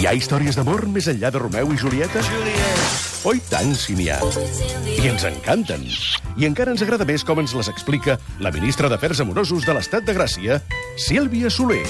Hi ha històries d'amor més enllà de Romeu i Julieta? Oh, i tant, si n'hi ha. I ens encanten. I encara ens agrada més com ens les explica la ministra d'Afers Amorosos de l'Estat de Gràcia, Sílvia Soler.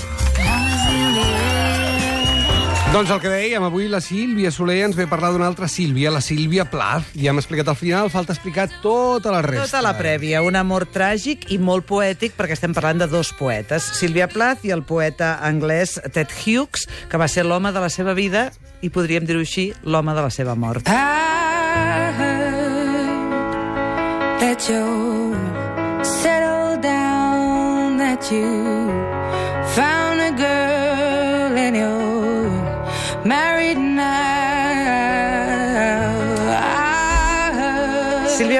Doncs el que dèiem, avui la Sílvia Soler ens ve a parlar d'una altra Sílvia, la Sílvia Plath. Ja hem explicat al final, falta explicar tota la resta. Tota la prèvia, un amor tràgic i molt poètic, perquè estem parlant de dos poetes, Sílvia Plath i el poeta anglès Ted Hughes, que va ser l'home de la seva vida i podríem dir-ho així, l'home de la seva mort. I heard that you settled down, that you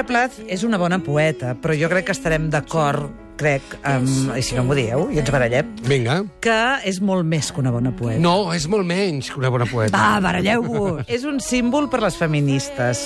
Sílvia Plath és una bona poeta, però jo crec que estarem d'acord, crec, amb, i si no m'ho dieu, i ens barallem, Vinga. que és molt més que una bona poeta. No, és molt menys que una bona poeta. Va, baralleu-vos! és un símbol per les feministes,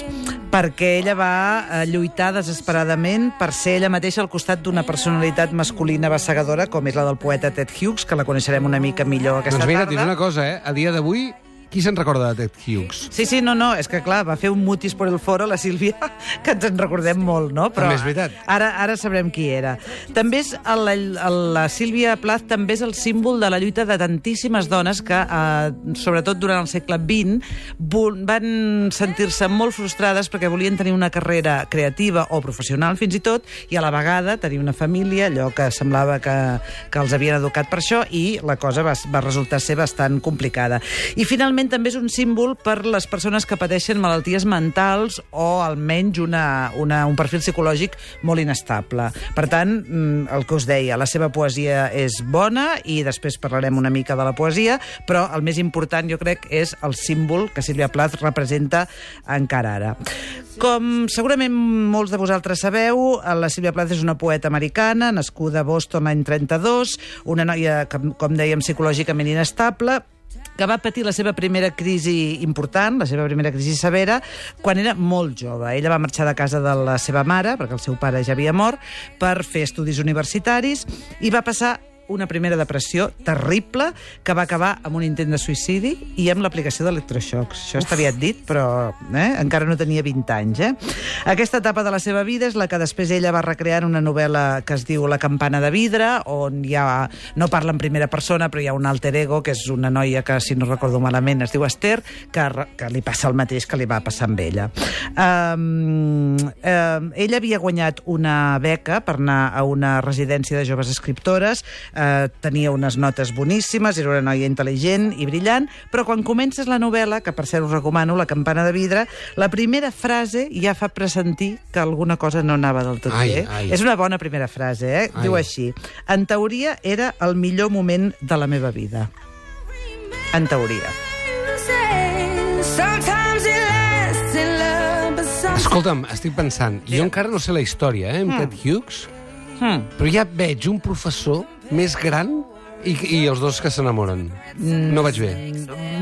perquè ella va eh, lluitar desesperadament per ser ella mateixa al costat d'una personalitat masculina bassegadora, com és la del poeta Ted Hughes, que la coneixerem una mica millor aquesta doncs mira, tarda. tinc una cosa, eh? A dia d'avui, qui se'n recorda de Ted Hughes? Sí, sí, no, no, és que clar, va fer un mutis por el foro la Sílvia, que ens en recordem molt, no? També és veritat. Ara, ara sabrem qui era. També és el, el, la Sílvia Plath també és el símbol de la lluita de tantíssimes dones que, eh, sobretot durant el segle XX, van sentir-se molt frustrades perquè volien tenir una carrera creativa o professional fins i tot, i a la vegada tenir una família, allò que semblava que, que els havien educat per això, i la cosa va, va resultar ser bastant complicada. I finalment també és un símbol per les persones que pateixen malalties mentals o almenys una, una, un perfil psicològic molt inestable. Per tant, mm, el que us deia, la seva poesia és bona i després parlarem una mica de la poesia, però el més important, jo crec, és el símbol que Sílvia Plath representa encara ara. Com segurament molts de vosaltres sabeu, la Sílvia Plath és una poeta americana, nascuda a Boston l'any 32, una noia, com, com dèiem, psicològicament inestable, que va patir la seva primera crisi important, la seva primera crisi severa, quan era molt jove. Ella va marxar de casa de la seva mare, perquè el seu pare ja havia mort, per fer estudis universitaris, i va passar una primera depressió terrible que va acabar amb un intent de suïcidi i amb l'aplicació d'electroxocs. Això està aviat dit, però eh, encara no tenia 20 anys. Eh? Aquesta etapa de la seva vida és la que després ella va recrear en una novel·la que es diu La campana de vidre, on ha, no parla en primera persona, però hi ha un alter ego, que és una noia que, si no recordo malament, es diu Esther, que, que li passa el mateix que li va passar amb ella. Um, um, ella havia guanyat una beca per anar a una residència de joves escriptores, eh, tenia unes notes boníssimes, era una noia intel·ligent i brillant, però quan comences la novel·la, que per cert us recomano, La campana de vidre, la primera frase ja fa pressentir que alguna cosa no anava del tot Ai, bé. ai. És una bona primera frase, eh? Ai. Diu així. En teoria era el millor moment de la meva vida. En teoria. Escolta'm, estic pensant, jo encara no sé la història, eh, amb Ted Hughes, Hmm. però ja veig un professor més gran i, i els dos que s'enamoren. No vaig bé.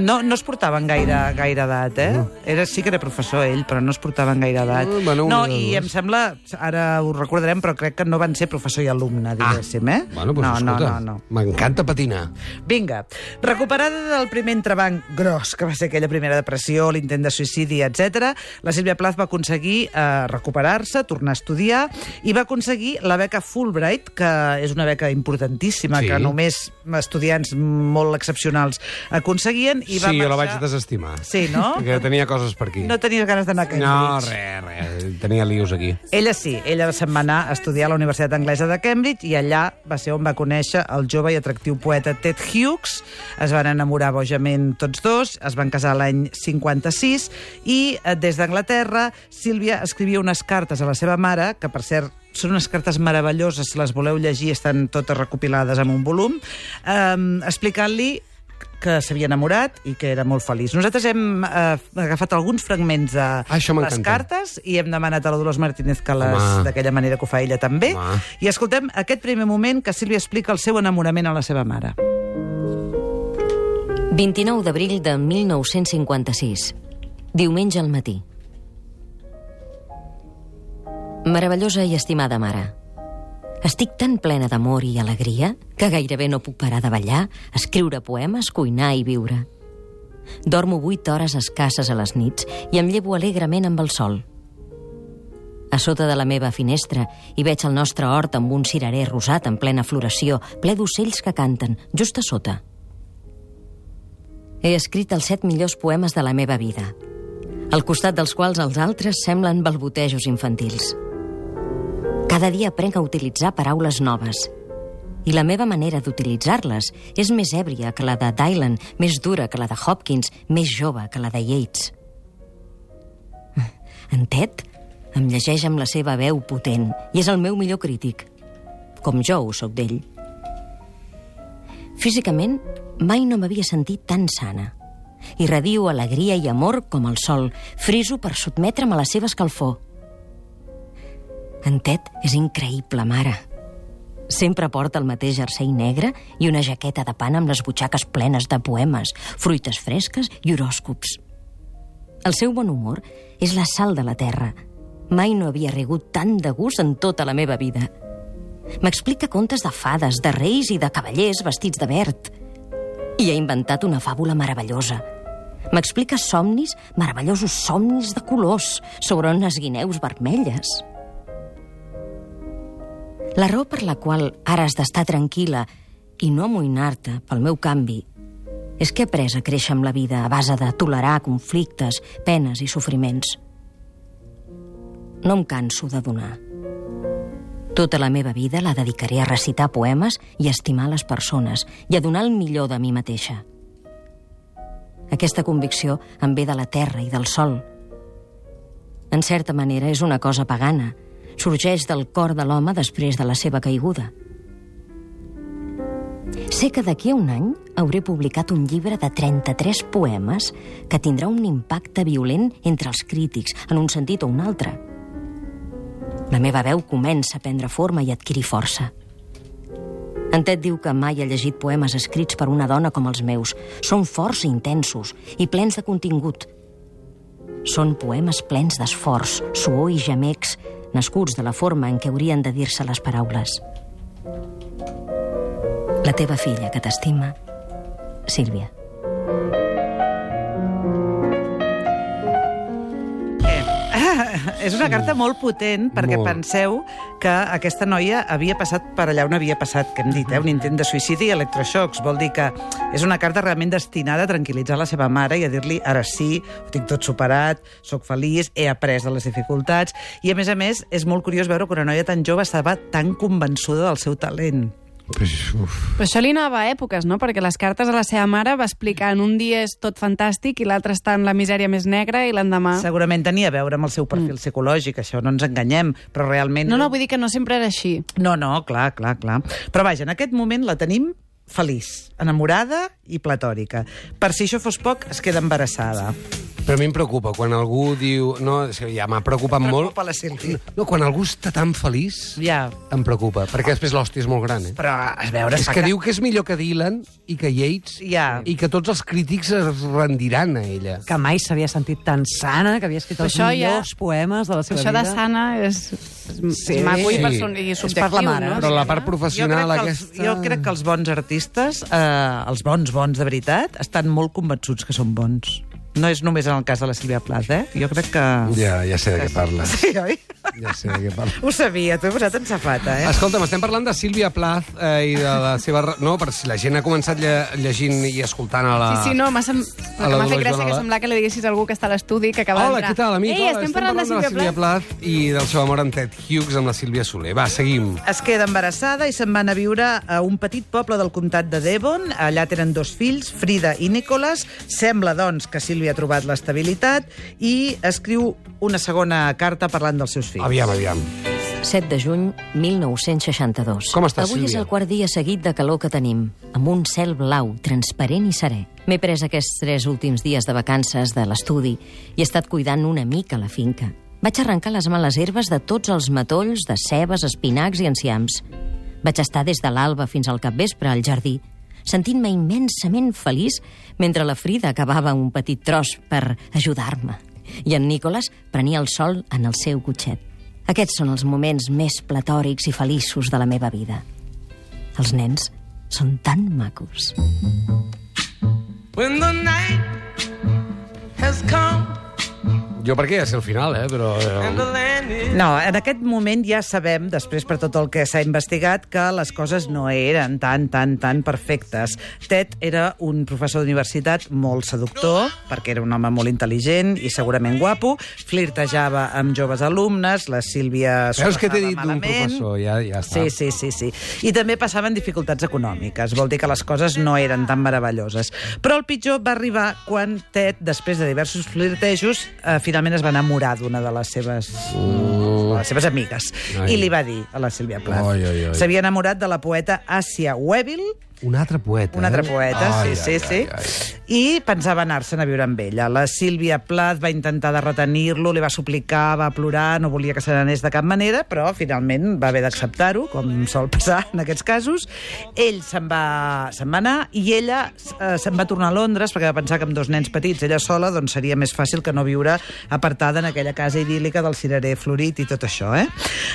No, no es portaven gaire, gaire edat, eh? Era, sí que era professor, ell, però no es portaven gaire edat. Mm, bueno, no, i dos. em sembla, ara ho recordarem, però crec que no van ser professor i alumne, diguéssim, eh? Bueno, doncs no, escolta, no, no, no. m'encanta patinar. Vinga, recuperada del primer entrebanc gros, que va ser aquella primera depressió, l'intent de suïcidi, etc. la Sílvia Plath va aconseguir eh, recuperar-se, tornar a estudiar, i va aconseguir la beca Fulbright, que és una beca importantíssima, Sí. que només estudiants molt excepcionals aconseguien, i va sí, jo la marxar... vaig desestimar. Sí, no? Perquè tenia coses per aquí. No tenies ganes d'anar a No, Cambridge. res, res. Tenia lius aquí. Ella sí, ella se'n va anar a estudiar a la Universitat Anglesa de Cambridge i allà va ser on va conèixer el jove i atractiu poeta Ted Hughes. Es van enamorar bojament tots dos, es van casar l'any 56 i eh, des d'Anglaterra Sílvia escrivia unes cartes a la seva mare, que per cert són unes cartes meravelloses, si les voleu llegir estan totes recopilades en un volum, eh, explicant-li que s'havia enamorat i que era molt feliç. Nosaltres hem eh, agafat alguns fragments de Ah, això les cartes i hem demanat a la Dolors Martínez que les, d'aquella manera que ho fa ella també. Home. I escoltem aquest primer moment que Sílvia explica el seu enamorament a la seva mare. 29 d'abril de 1956. Diumenge al matí. Meravellosa i estimada mare. Estic tan plena d'amor i alegria que gairebé no puc parar de ballar, escriure poemes, cuinar i viure. Dormo vuit hores escasses a les nits i em llevo alegrement amb el sol. A sota de la meva finestra hi veig el nostre hort amb un cirerer rosat en plena floració, ple d'ocells que canten, just a sota. He escrit els set millors poemes de la meva vida, al costat dels quals els altres semblen balbotejos infantils. Cada dia aprenc a utilitzar paraules noves. I la meva manera d'utilitzar-les és més èbria que la de Dylan, més dura que la de Hopkins, més jove que la de Yeats. En Ted em llegeix amb la seva veu potent i és el meu millor crític, com jo ho sóc d'ell. Físicament, mai no m'havia sentit tan sana. Irradio alegria i amor com el sol, friso per sotmetre'm a la seva escalfor. En Ted és increïble, mare. Sempre porta el mateix jersei negre i una jaqueta de pana amb les butxaques plenes de poemes, fruites fresques i horòscops. El seu bon humor és la sal de la terra. Mai no havia rigut tant de gust en tota la meva vida. M'explica contes de fades, de reis i de cavallers vestits de verd. I ha inventat una fàbula meravellosa. M'explica somnis, meravellosos somnis de colors, sobre unes guineus vermelles. La raó per la qual ara has d'estar tranquil·la i no amoïnar-te pel meu canvi és que he après a créixer amb la vida a base de tolerar conflictes, penes i sofriments. No em canso de donar. Tota la meva vida la dedicaré a recitar poemes i a estimar les persones i a donar el millor de mi mateixa. Aquesta convicció em ve de la terra i del sol. En certa manera és una cosa pagana, sorgeix del cor de l'home després de la seva caiguda. Sé que d'aquí a un any hauré publicat un llibre de 33 poemes que tindrà un impacte violent entre els crítics, en un sentit o un altre. La meva veu comença a prendre forma i adquirir força. En Ted diu que mai ha llegit poemes escrits per una dona com els meus. Són forts i intensos i plens de contingut. Són poemes plens d'esforç, suor i gemecs, nascuts de la forma en què haurien de dir-se les paraules. La teva filla que t'estima, Sílvia. És una carta molt potent perquè Molt. penseu que aquesta noia havia passat per allà on havia passat, que hem dit, eh? un intent de suïcidi i electroxocs. Vol dir que és una carta realment destinada a tranquil·litzar la seva mare i a dir-li ara sí, ho tinc tot superat, sóc feliç, he après de les dificultats. I, a més a més, és molt curiós veure que una noia tan jove estava tan convençuda del seu talent. Pues, uf. Però això li anava a èpoques, no? Perquè les cartes a la seva mare va explicar en un dia és tot fantàstic i l'altre està en la misèria més negra i l'endemà... Segurament tenia a veure amb el seu perfil psicològic, això no ens enganyem, però realment... No, no, vull dir que no sempre era així. No, no, clar, clar, clar. Però vaja, en aquest moment la tenim feliç, enamorada i platòrica. Per si això fos poc, es queda embarassada. Però a mi em preocupa quan algú diu... No, és que ja m'ha preocupat molt... Preocupa la Sílvia. No, quan algú està tan feliç, Ja, em preocupa, perquè després l'hòstia és molt gran, eh? però a veure... És fa que diu que és millor que Dylan i que Yates Ja. i que tots els crítics es rendiran a ella. que mai s'havia sentit tan sana, que havia escrit els Això ja- millors poemes de la seva Això de vida. sana és, és Sí. maco i, Sí. person i És subjectiu, per la mare. no? Però la part Jo professional que els, aquesta... jo crec que els bons artistes, eh, els bons bons de veritat, estan molt convençuts que són bons. No és només en el cas de la Sílvia Plath, eh? Jo crec que... Ja, ja sé de què parles. Sí, oi? Ja sé de què parles. Ho sabia, t'ho he posat en safata, eh? Escolta'm, estem parlant de Sílvia Plath eh, i de la seva... No, per si la gent ha començat lle llegint i escoltant a la... Sí, sí, no, m'ha sem... Fet gràcia que semblar que li diguessis a algú que està a l'estudi, que acaba Hola, què tal, amic? Ei, Hola, estem parlant de Sílvia Sílvia Plath. Plath i del seu amor amb Ted Hughes amb la Sílvia Soler. Va, seguim. Es queda embarassada i se'n van a viure a un petit poble del comtat de Devon. Allà tenen dos fills, Frida i Nicholas. Sembla, doncs, que Sílvia ha trobat l'estabilitat i escriu una segona carta parlant dels seus fills. Aviam, aviam. 7 de juny 1962. Com estàs, Avui és Sílvia? el quart dia seguit de calor que tenim, amb un cel blau, transparent i serè. M'he pres aquests tres últims dies de vacances de l'estudi i he estat cuidant una mica la finca. Vaig arrencar les males herbes de tots els matolls de cebes, espinacs i enciams. Vaig estar des de l'alba fins al capvespre al jardí, sentint-me immensament feliç mentre la Frida acabava un petit tros per ajudar-me. I en Nicolas prenia el sol en el seu cotxet. Aquests són els moments més platòrics i feliços de la meva vida. Els nens són tan macos. When the night Jo perquè ja sé el final, eh? Però... Eh, No, en aquest moment ja sabem, després per tot el que s'ha investigat, que les coses no eren tan, tan, tan perfectes. Ted era un professor d'universitat molt seductor, perquè era un home molt intel·ligent i segurament guapo, flirtejava amb joves alumnes, la Sílvia Veus què t'he dit d'un professor? Ja, ja està. Sí, sí, sí, sí. I també passaven dificultats econòmiques. Vol dir que les coses no eren tan meravelloses. Però el pitjor va arribar quan Ted, després de diversos flirtejos, eh, finalment es va enamorar d'una de les seves, de les seves amigues. Ai. I li va dir a la Sílvia Plath. S'havia enamorat de la poeta Asia Weville, Un altre poeta, un altre eh? poeta, Ai, sí, ai, sí, sí. ai, ai. I pensava anar-se'n a viure amb ella. La Sílvia Plath va intentar de retenir-lo, li va suplicar, va plorar, no volia que se n'anés de cap manera, però finalment va haver d'acceptar-ho, com sol passar en aquests casos. Ell se'n va, se'n va anar i ella eh, se'n va tornar a Londres perquè va pensar que amb dos nens petits, ella sola, doncs seria més fàcil que no viure apartada en aquella casa idíl·lica del cirerer florit i tot això, eh?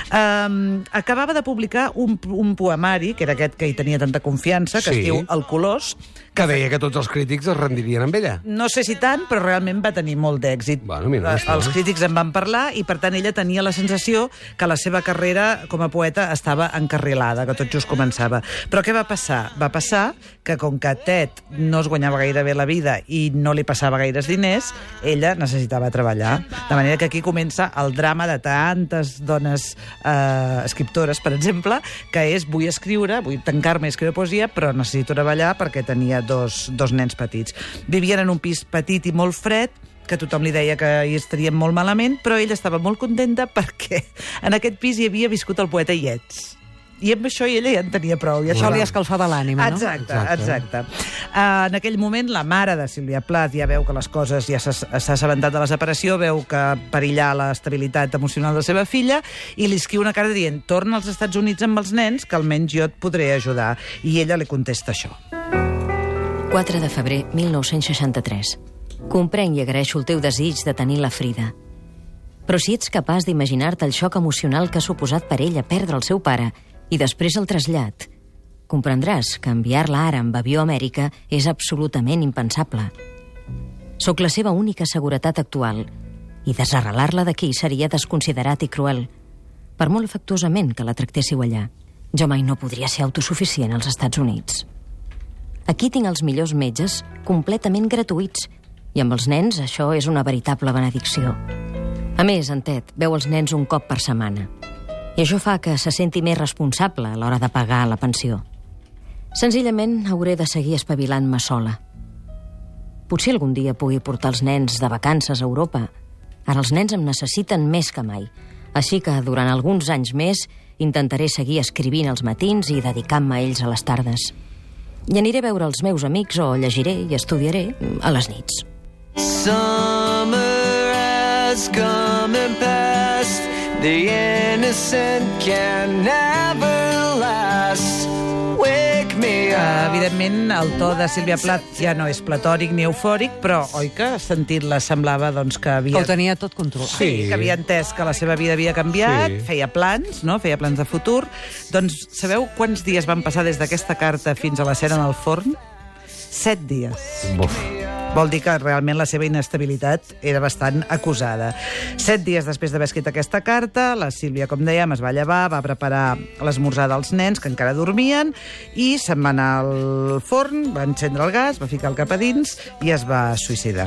Um, acabava de publicar un, un poemari, que era aquest que hi tenia tanta confiança, que Sí. es diu El Colors, Que deia que tots els crítics es rendirien amb ella. no sé si tant, però realment va tenir molt d'èxit. Bueno, mira, Eh, està Els bé. crítics en van parlar i, per tant, ella tenia la sensació que la seva carrera com a poeta estava encarrilada, que tot just començava. Però què va passar? Va passar que, com que Ted no es guanyava gaire bé la vida i no li passava gaires diners, ella necessitava treballar. De manera que aquí comença el drama de tantes dones eh, escriptores, per exemple, que és vull escriure, vull tancar-me i escriure poesia, però necessito treballar perquè tenia dos, dos nens petits. Vivien en un pis petit i molt fred, que tothom li deia que hi estaríem molt malament, però ella estava molt contenta perquè en aquest pis hi havia viscut el poeta Iets. I amb això ella ja en tenia prou. I Això li escalfava l'ànima, no? Exacte, Exacte. exacte. Uh, en aquell moment, la mare de Sílvia Plath ja veu que les coses, ja s'ha s'ha assabentat de la separació, veu que perillar l'estabilitat emocional de la seva filla i li escriu una carta dient torna als Estats Units amb els nens, que almenys jo et podré ajudar. I ella li contesta això. 4 de febrer 1963. Comprenc i agraeixo el teu desig de tenir la Frida. Però si ets capaç d'imaginar-te el xoc emocional que ha suposat per ella perdre el seu pare i després el trasllat, comprendràs que enviar-la ara amb avió a Amèrica és absolutament impensable. Sóc la seva única seguretat actual i desarrelar-la d'aquí seria desconsiderat i cruel, per molt afectuosament que la tractéssiu allà. Jo mai no podria ser autosuficient als Estats Units. Aquí tinc els millors metges, completament gratuïts, i amb els nens això és una veritable benedicció. A més, en Ted veu els nens un cop per setmana. I això fa que se senti més responsable a l'hora de pagar la pensió. Senzillament hauré de seguir espavilant-me sola. Potser algun dia pugui portar els nens de vacances a Europa. Ara els nens em necessiten més que mai. Així que durant alguns anys més intentaré seguir escrivint els matins i dedicant-me a ells a les tardes. I aniré a veure els meus amics o llegiré i estudiaré a les nits. Summer has come and passed. The innocent can never last. Wake me Uh, up. evidentment, el to de Sílvia Plath ja no és platòric ni eufòric, però oi que sentint-la semblava doncs, que Que havia... ho tenia tot controlat. Sí, Sí. que havia entès que la seva vida havia canviat, Sí. feia plans, no? feia plans de futur. Doncs sabeu quants dies van passar des d'aquesta carta fins a la cera en el forn? Set dies. Buf. Vol dir que realment la seva inestabilitat era bastant acusada. Set dies després d'haver escrit aquesta carta, la Sílvia, com dèiem, es va llevar, va preparar l'esmorzar dels nens, que encara dormien, i se'n va anar al forn, va encendre el gas, va ficar el cap a dins i es va suïcidar.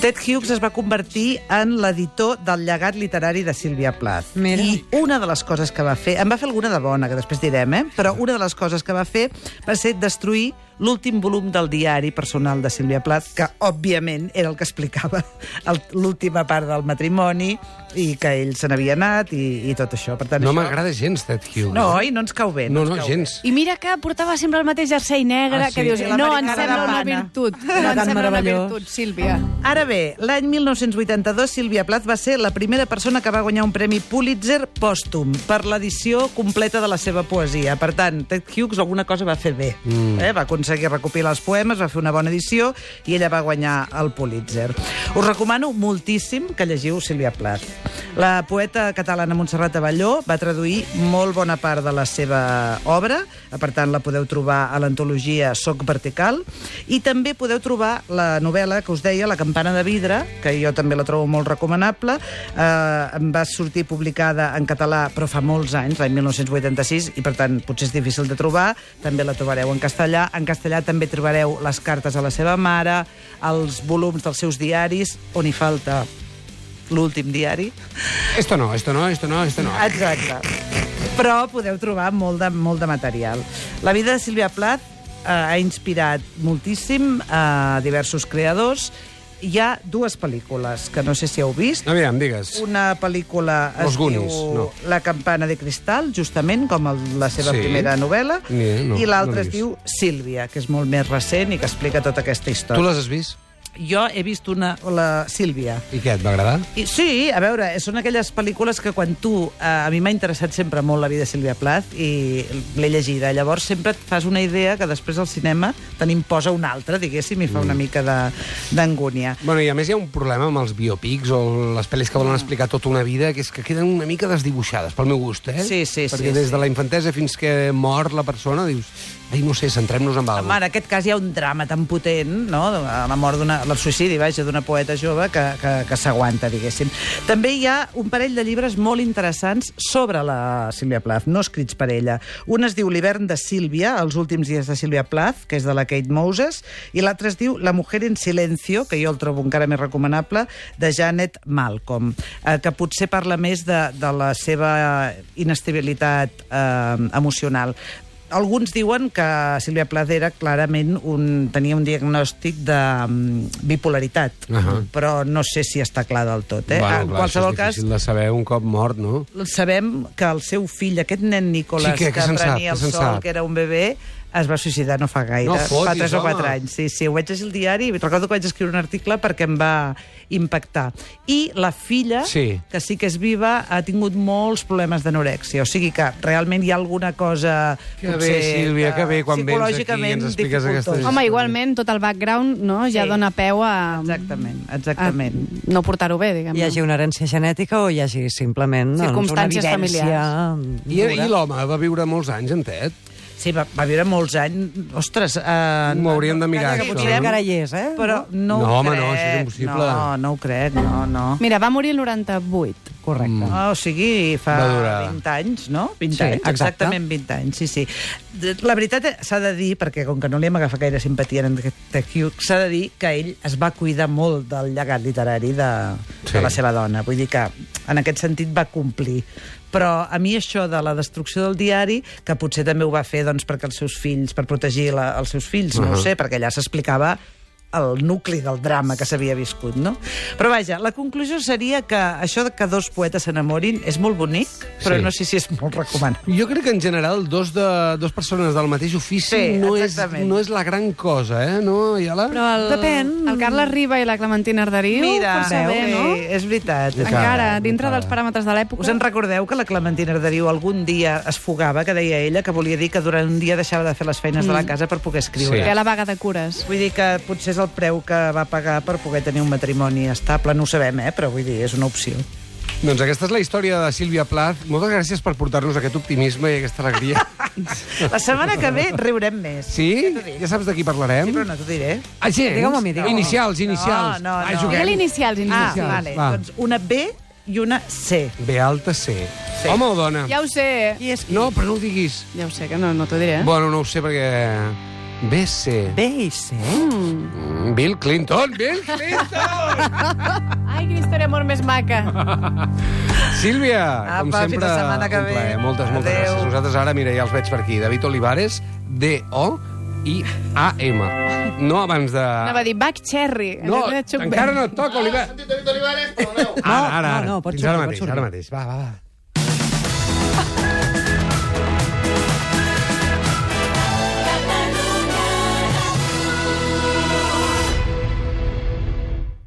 Ted Hughes es va convertir en l'editor del llegat literari de Sílvia Plath. Mira. I una de les coses que va fer... En va fer alguna de bona, que després direm, eh? Però una de les coses que va fer va ser destruir l'últim volum del diari personal de Sílvia Plath, que, òbviament, era el que explicava l'última part del matrimoni i que ell se n'havia anat i, i tot això. Per tant, No això... m'agrada gens, Ted Hughes. No, oi? No ens cau bé. No, ens no, cau gens. I mira que portava sempre el mateix jersei negre, Ah, sí? que dius, I no, l'americana sembla una virtut. No, em tan sembla una virtut, Sílvia. Ara bé, l'any 1982 Sílvia Plath va ser la primera persona que va guanyar un premi Pulitzer pòstum per l'edició completa de la seva poesia. Per tant, Ted Hughes alguna cosa va fer bé. Mm. Eh? Va aconseguir recopilar els poemes, va fer una bona edició i ella va guanyar el Pulitzer. Us recomano moltíssim que llegiu Sílvia Plath. La poeta catalana Montserrat Avalló va traduir molt bona part de la seva obra, per tant la podeu trobar a l'antologia Soc Vertical, i també podeu trobar la novel·la que us deia, La campana de vidre, que jo també la trobo molt recomanable, eh, va sortir publicada en català però fa molts anys, l'any 1986, i per tant potser és difícil de trobar, també la trobareu en castellà. En castellà també trobareu les cartes a la seva mare, els volums dels seus diaris, on hi falta l'últim diari. Esto no, esto no, esto no, esto no. Exacte. Però podeu trobar molt de, molt de material. La vida de Sílvia Plath eh, ha inspirat moltíssim a diversos creadors. Hi ha dues pel·lícules que no sé si heu vist. Aviam, digues. Una pel·lícula es Los Goonies, diu no. La campana de cristal, justament, com el, la seva Sí. primera novel·la, Ni- no, i l'altra no es diu Sílvia, que és molt més recent i que explica tota aquesta Tu història. les has vist? Jo he vist una, la Sílvia, I què, et va agradar? i, sí, a veure, són aquelles pel·lícules que quan tu... Eh, a mi m'ha interessat sempre molt la vida de Sílvia Plath i l'he llegida. Llavors sempre et fas una idea que després al cinema te n'imposa una altra, diguéssim, i fa Mm. una mica d'angúnia. Bueno, i a més hi ha un problema amb els biopics o les pel·lis que volen explicar tota una vida, que és que queden una mica desdibuixades, pel meu gust, eh? Sí, sí, Perquè sí, des sí. de la infantesa fins que mor la persona, dius, ai, no sé, centrem-nos en alguna Home, en aquest cas hi ha un drama tan potent, no?, la mort d'una... el suïcidi, vaja, d'una poeta jove que, que, que s'aguanta, diguéssim. També hi ha un parell de llibres molt interessants sobre la Sílvia Plath, no escrits per ella. Un es diu L'hivern de Sílvia, els últims dies de Sílvia Plath, que és de la Kate Moses, i l'altre es diu La mujer en silencio, que jo el trobo encara més recomanable, de Janet Malcolm, eh, que potser parla més de, de la seva inestabilitat eh, emocional. Alguns diuen que Sílvia Plath era clarament un, tenia un diagnòstic de um, bipolaritat, Ahà. però no sé si està clar del tot. Eh? Bueno, en clar, qualsevol cas, de saber un cop mort, no? sabem que el seu fill, aquest nen Nicolás, Sí, que se'n sap? prenia Què el sol, sap? que era un bebè, es va suïcidar no fa gaire, No fotis, fa 3 o home. 4 anys. Sí, sí, ho vaig llegir al diari, recordo que vaig escriure un article perquè em va impactar. I la filla, Sí. que sí que és viva, ha tingut molts problemes d'anorèxia, o sigui que realment hi ha alguna cosa... Que bé, Sílvia, que bé, quan vens aquí i psicològicament ens expliques dificultosa. aquestes- Home, igualment, tot el background no, ja Sí. dona peu a... Exactament, a exactament. no portar-ho bé, diguem-ne. Hi hagi una herència genètica o hi hagi simplement doncs, Circumstàncies vivència... I, I l'home va viure molts anys, en Ted? Sí, va, va viure molts anys. Ostres... Uh, M'ho hauríem de mirar, Que això. potser encara hi és, eh? Però no, No, ho home, crec. no, això és impossible. No, no ho crec, no, no. Mira, va morir el 98. Correcte. Ah, o sigui, fa Va durar. 20 anys, no? 20 Sí, anys, exacte. exactament 20 anys, sí, sí. La veritat s'ha de dir, perquè com que no li hem agafat gaire simpatia en aquest Hugh, s'ha de dir que ell es va cuidar molt del llegat literari de, Sí. de la seva dona. Vull dir que en aquest sentit va complir. Però a mi això de la destrucció del diari, que potser també ho va fer doncs, perquè els seus fills, per protegir la, els seus fills, no Ahà. ho sé, perquè allà s'explicava el nucli del drama que s'havia viscut, no? Però vaja, la conclusió seria que això de que dos poetes s'enamorin és molt bonic, però Sí. no sé si és molt recomanable. Jo crec que en general dos, de, dos persones del mateix ofici Sí, no, és, no és la gran cosa, eh? No, Iala? Però el, Depèn. el Carles Riba i la Clementina Arderiu, Mira, força bé, sí, no? és veritat. Encara, Encara, dintre encara. dels paràmetres de l'època. Us en recordeu que la Clementina Arderiu algun dia es fugava, que deia ella, que volia dir que durant un dia deixava de fer les feines de la casa per poder escriure. Sí. Té la vaga de cures. Vull dir que potser és el preu que va pagar per poder tenir un matrimoni estable. No ho sabem, eh? però vull dir, és una opció. Doncs aquesta és la història de Sílvia Plath. Moltes gràcies per portar-nos aquest optimisme i aquesta alegria. La setmana que ve riurem més. Sí? Ja. Ja saps de qui parlarem? Sí, però no t'ho diré. Ah, gens? Digue-m'ho a mi, digue-m'ho. Inicials, inicials. No, no, Ah, no. juguem. Digue l'inicials, Ah, inicials. vale. Va. Doncs una B i una C. B alta C. Sí. Home o dona? Ja ho sé. Qui és qui? No, però no ho diguis. Ja ho sé, que no, no t'ho diré. Bueno, no ho sé perquè... BC. B i C. Mm, Bill Clinton, Bill Clinton! Ai, quina història molt més maca. Sílvia, com Apa, sempre, fins la setmana que un plaer. ve. Moltes, moltes Adéu. gràcies. Nosaltres ara, mira, ja els veig per aquí. David Olivares, D-O-I-A-M. No abans de... Anava a dir Back Cherry. No, encara no et toca, Oliver. Sentit David Olivares no? Ara, ara, ara. no, no, pots Fins ara sortir, mateix, ara sortir. mateix. Va, va, va.